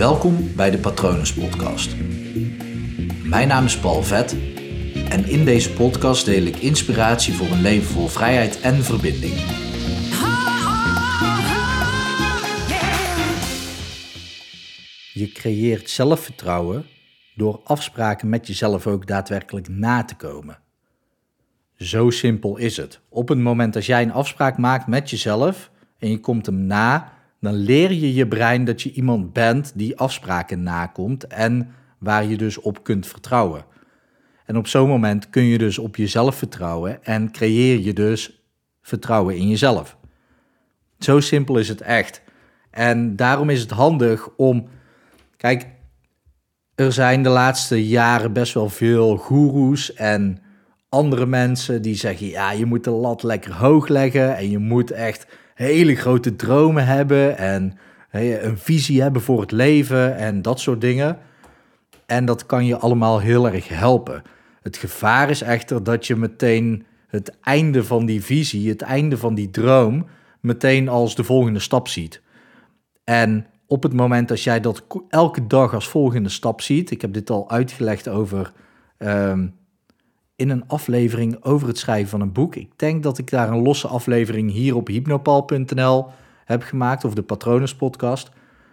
Welkom bij de Patronus Podcast. Mijn naam is Paul Vet en in deze podcast deel ik inspiratie voor een leven vol vrijheid en verbinding. Je creëert zelfvertrouwen door afspraken met jezelf ook daadwerkelijk na te komen. Zo simpel is het. Op het moment dat jij een afspraak maakt met jezelf en je komt hem na, dan leer je je brein dat je iemand bent die afspraken nakomt en waar je dus op kunt vertrouwen. En op zo'n moment kun je dus op jezelf vertrouwen en creëer je dus vertrouwen in jezelf. Zo simpel is het echt. En daarom is het handig om. Kijk, er zijn de laatste jaren best wel veel goeroes en andere mensen die zeggen: ja, je moet de lat lekker hoog leggen en je moet echt hele grote dromen hebben en een visie hebben voor het leven en dat soort dingen. En dat kan je allemaal heel erg helpen. Het gevaar is echter dat je meteen het einde van die visie, het einde van die droom, meteen als de volgende stap ziet. En op het moment dat jij dat elke dag als volgende stap ziet, ik heb dit al uitgelegd over ehm, in een aflevering over het schrijven van een boek. Ik denk dat ik daar een losse aflevering hier op hypnopal.nl heb gemaakt, of de Patronus podcast.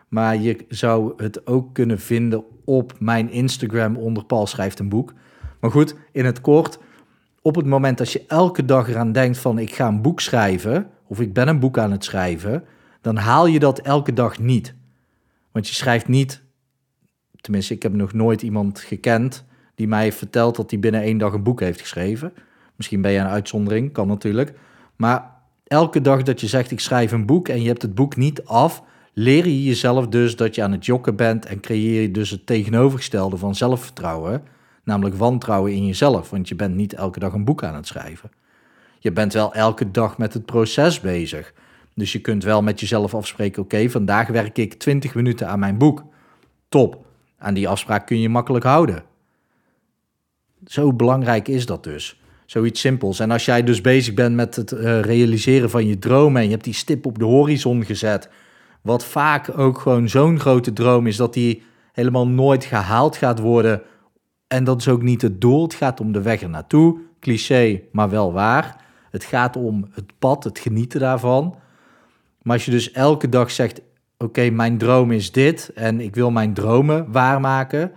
Maar je zou het ook kunnen vinden op mijn Instagram onder Paul schrijft een boek. Maar goed, in het kort, op het moment dat je elke dag eraan denkt van ik ga een boek schrijven, of ik ben een boek aan het schrijven, dan haal je dat elke dag niet. Want je schrijft niet, tenminste ik heb nog nooit iemand gekend die mij heeft verteld dat hij binnen één dag een boek heeft geschreven. Misschien ben je een uitzondering, kan natuurlijk. Maar elke dag dat je zegt ik schrijf een boek en je hebt het boek niet af, leer je jezelf dus dat je aan het jokken bent en creëer je dus het tegenovergestelde van zelfvertrouwen, namelijk wantrouwen in jezelf, want je bent niet elke dag een boek aan het schrijven. Je bent wel elke dag met het proces bezig. Dus je kunt wel met jezelf afspreken: oké, vandaag werk ik 20 minuten aan mijn boek. Top. Aan die afspraak kun je makkelijk houden. Zo belangrijk is dat dus. Zoiets simpels. En als jij dus bezig bent met het uh, realiseren van je dromen en je hebt die stip op de horizon gezet, wat vaak ook gewoon zo'n grote droom is dat die helemaal nooit gehaald gaat worden. En dat is ook niet het doel. Het gaat om de weg er naartoe. Cliché, maar wel waar. Het gaat om het pad, het genieten daarvan. Maar als je dus elke dag zegt: Oké, mijn droom is dit en ik wil mijn dromen waarmaken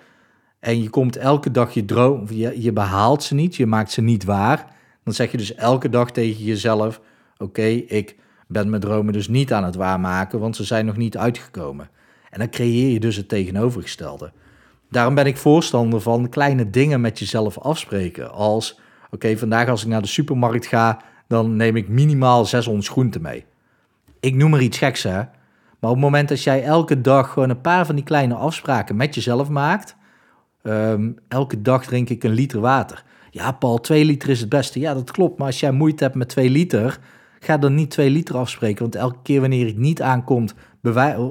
en je komt elke dag je droom, je, je behaalt ze niet, je maakt ze niet waar, dan zeg je dus elke dag tegen jezelf: Oké, ik ben mijn dromen dus niet aan het waarmaken, want ze zijn nog niet uitgekomen. En dan creëer je dus het tegenovergestelde. Daarom ben ik voorstander van kleine dingen met jezelf afspreken. Als, oké, vandaag als ik naar de supermarkt ga, dan neem ik minimaal 600 groenten mee. Ik noem er iets geks, hè. Maar op het moment dat jij elke dag gewoon een paar van die kleine afspraken met jezelf maakt, Ehm, elke dag drink ik een liter water. Ja, Paul, twee liter is het beste. Ja, dat klopt. Maar als jij moeite hebt met twee liter, ga dan niet twee liter afspreken. Want elke keer wanneer het niet aankomt,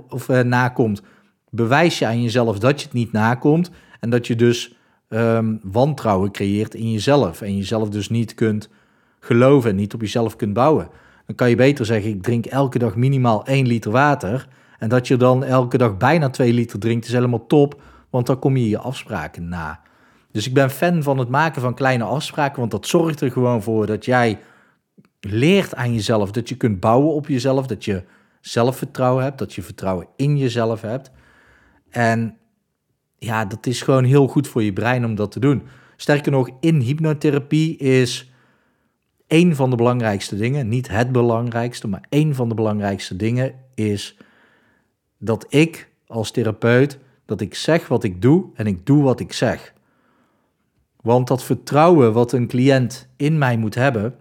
of uh, nakomt, bewijs je aan jezelf dat je het niet nakomt. En dat je dus ehm, wantrouwen creëert in jezelf. En jezelf dus niet kunt geloven en niet op jezelf kunt bouwen. Dan kan je beter zeggen, ik drink elke dag minimaal één liter water. En dat je dan elke dag bijna twee liter drinkt, is helemaal top want dan kom je je afspraken na. Dus ik ben fan van het maken van kleine afspraken, want dat zorgt er gewoon voor dat jij leert aan jezelf, dat je kunt bouwen op jezelf, dat je zelfvertrouwen hebt, dat je vertrouwen in jezelf hebt. En ja, dat is gewoon heel goed voor je brein om dat te doen. Sterker nog, in hypnotherapie is een van de belangrijkste dingen, niet het belangrijkste, maar een van de belangrijkste dingen is dat ik als therapeut dat ik zeg wat ik doe en ik doe wat ik zeg. Want dat vertrouwen wat een cliënt in mij moet hebben.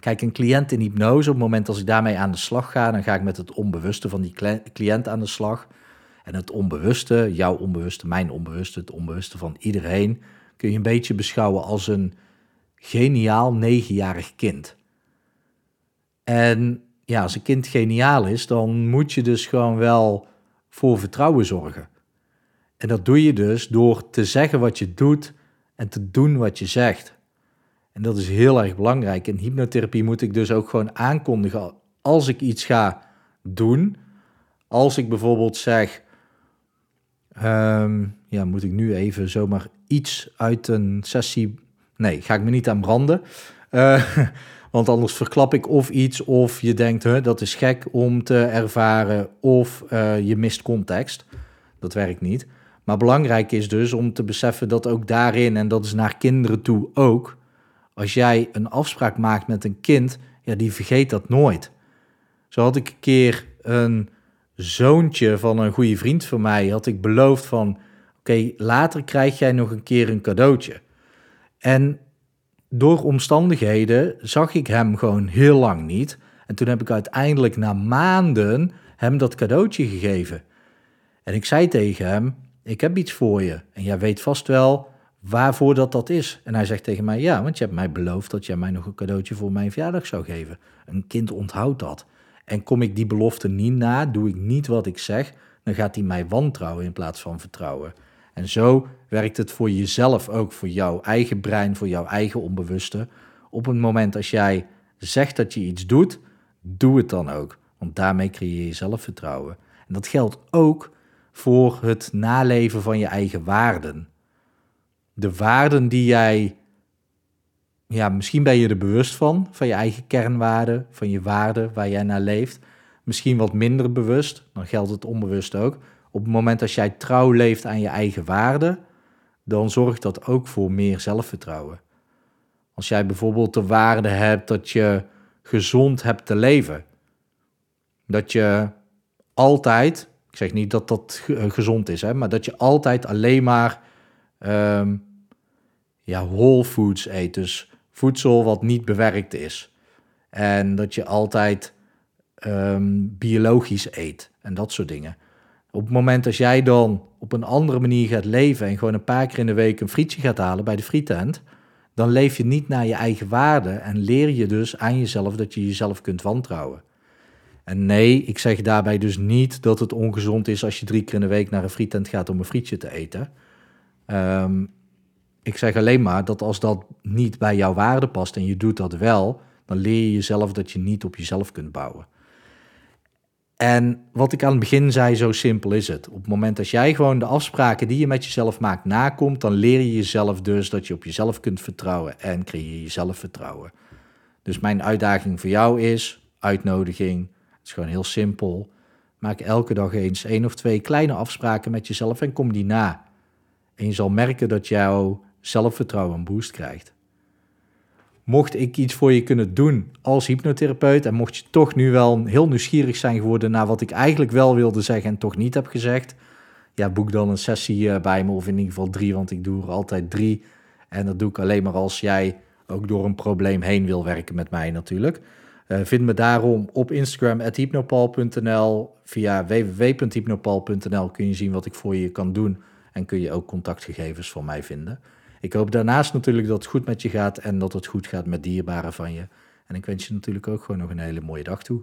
Kijk, een cliënt in hypnose, op het moment als ik daarmee aan de slag ga, dan ga ik met het onbewuste van die cliënt aan de slag. En het onbewuste, jouw onbewuste, mijn onbewuste, het onbewuste van iedereen, kun je een beetje beschouwen als een geniaal negenjarig kind. En ja, als een kind geniaal is, dan moet je dus gewoon wel voor vertrouwen zorgen. En dat doe je dus door te zeggen wat je doet en te doen wat je zegt. En dat is heel erg belangrijk. In hypnotherapie moet ik dus ook gewoon aankondigen als ik iets ga doen. Als ik bijvoorbeeld zeg, Ehm, ja, moet ik nu even zomaar iets uit een sessie. Nee, ga ik me niet aan branden. Uh, want anders verklap ik of iets, of je denkt, hè, dat is gek om te ervaren, of uh, je mist context. Dat werkt niet. Maar belangrijk is dus om te beseffen dat ook daarin, en dat is naar kinderen toe ook, als jij een afspraak maakt met een kind, ja, die vergeet dat nooit. Zo had ik een keer een zoontje van een goede vriend van mij, had ik beloofd van, oké, later krijg jij nog een keer een cadeautje. En door omstandigheden zag ik hem gewoon heel lang niet. En toen heb ik uiteindelijk na maanden hem dat cadeautje gegeven. En ik zei tegen hem: Ik heb iets voor je. En jij weet vast wel waarvoor dat dat is. En hij zegt tegen mij: Ja, want je hebt mij beloofd dat jij mij nog een cadeautje voor mijn verjaardag zou geven. Een kind onthoudt dat. En kom ik die belofte niet na, doe ik niet wat ik zeg, dan gaat hij mij wantrouwen in plaats van vertrouwen. En zo werkt het voor jezelf ook, voor jouw eigen brein, voor jouw eigen onbewuste. Op het moment als jij zegt dat je iets doet, doe het dan ook. Want daarmee creëer je zelfvertrouwen. En dat geldt ook voor het naleven van je eigen waarden. De waarden die jij, ja, misschien ben je er bewust van, van je eigen kernwaarden, van je waarden waar jij naar leeft. Misschien wat minder bewust, dan geldt het onbewust ook. Op het moment dat jij trouw leeft aan je eigen waarden, dan zorgt dat ook voor meer zelfvertrouwen. Als jij bijvoorbeeld de waarde hebt dat je gezond hebt te leven, dat je altijd, ik zeg niet dat dat eh, gezond is, hè, maar dat je altijd alleen maar um, ja, whole foods eet, dus voedsel wat niet bewerkt is. En dat je altijd um, biologisch eet en dat soort dingen. Op het moment dat jij dan op een andere manier gaat leven en gewoon een paar keer in de week een frietje gaat halen bij de frietent, dan leef je niet naar je eigen waarde en leer je dus aan jezelf dat je jezelf kunt wantrouwen. En nee, ik zeg daarbij dus niet dat het ongezond is als je drie keer in de week naar een frietent gaat om een frietje te eten. Um, ik zeg alleen maar dat als dat niet bij jouw waarde past en je doet dat wel, dan leer je jezelf dat je niet op jezelf kunt bouwen. En wat ik aan het begin zei, zo simpel is het. Op het moment dat jij gewoon de afspraken die je met jezelf maakt nakomt, dan leer je jezelf dus dat je op jezelf kunt vertrouwen en creëer je zelfvertrouwen. Dus mijn uitdaging voor jou is, uitnodiging, het is gewoon heel simpel. Maak elke dag eens één of twee kleine afspraken met jezelf en kom die na. En je zal merken dat jouw zelfvertrouwen een boost krijgt mocht ik iets voor je kunnen doen als hypnotherapeut en mocht je toch nu wel heel nieuwsgierig zijn geworden naar wat ik eigenlijk wel wilde zeggen en toch niet heb gezegd, ja, boek dan een sessie eh, bij me of in ieder geval drie, want ik doe er altijd drie. En dat doe ik alleen maar als jij ook door een probleem heen wil werken met mij natuurlijk. Uh, vind me daarom op Instagram hypnopal.nl. Via www.hypnopal.nl kun je zien wat ik voor je kan doen en kun je ook contactgegevens van mij vinden. Ik hoop daarnaast natuurlijk dat het goed met je gaat en dat het goed gaat met dierbaren van je. En ik wens je natuurlijk ook gewoon nog een hele mooie dag toe.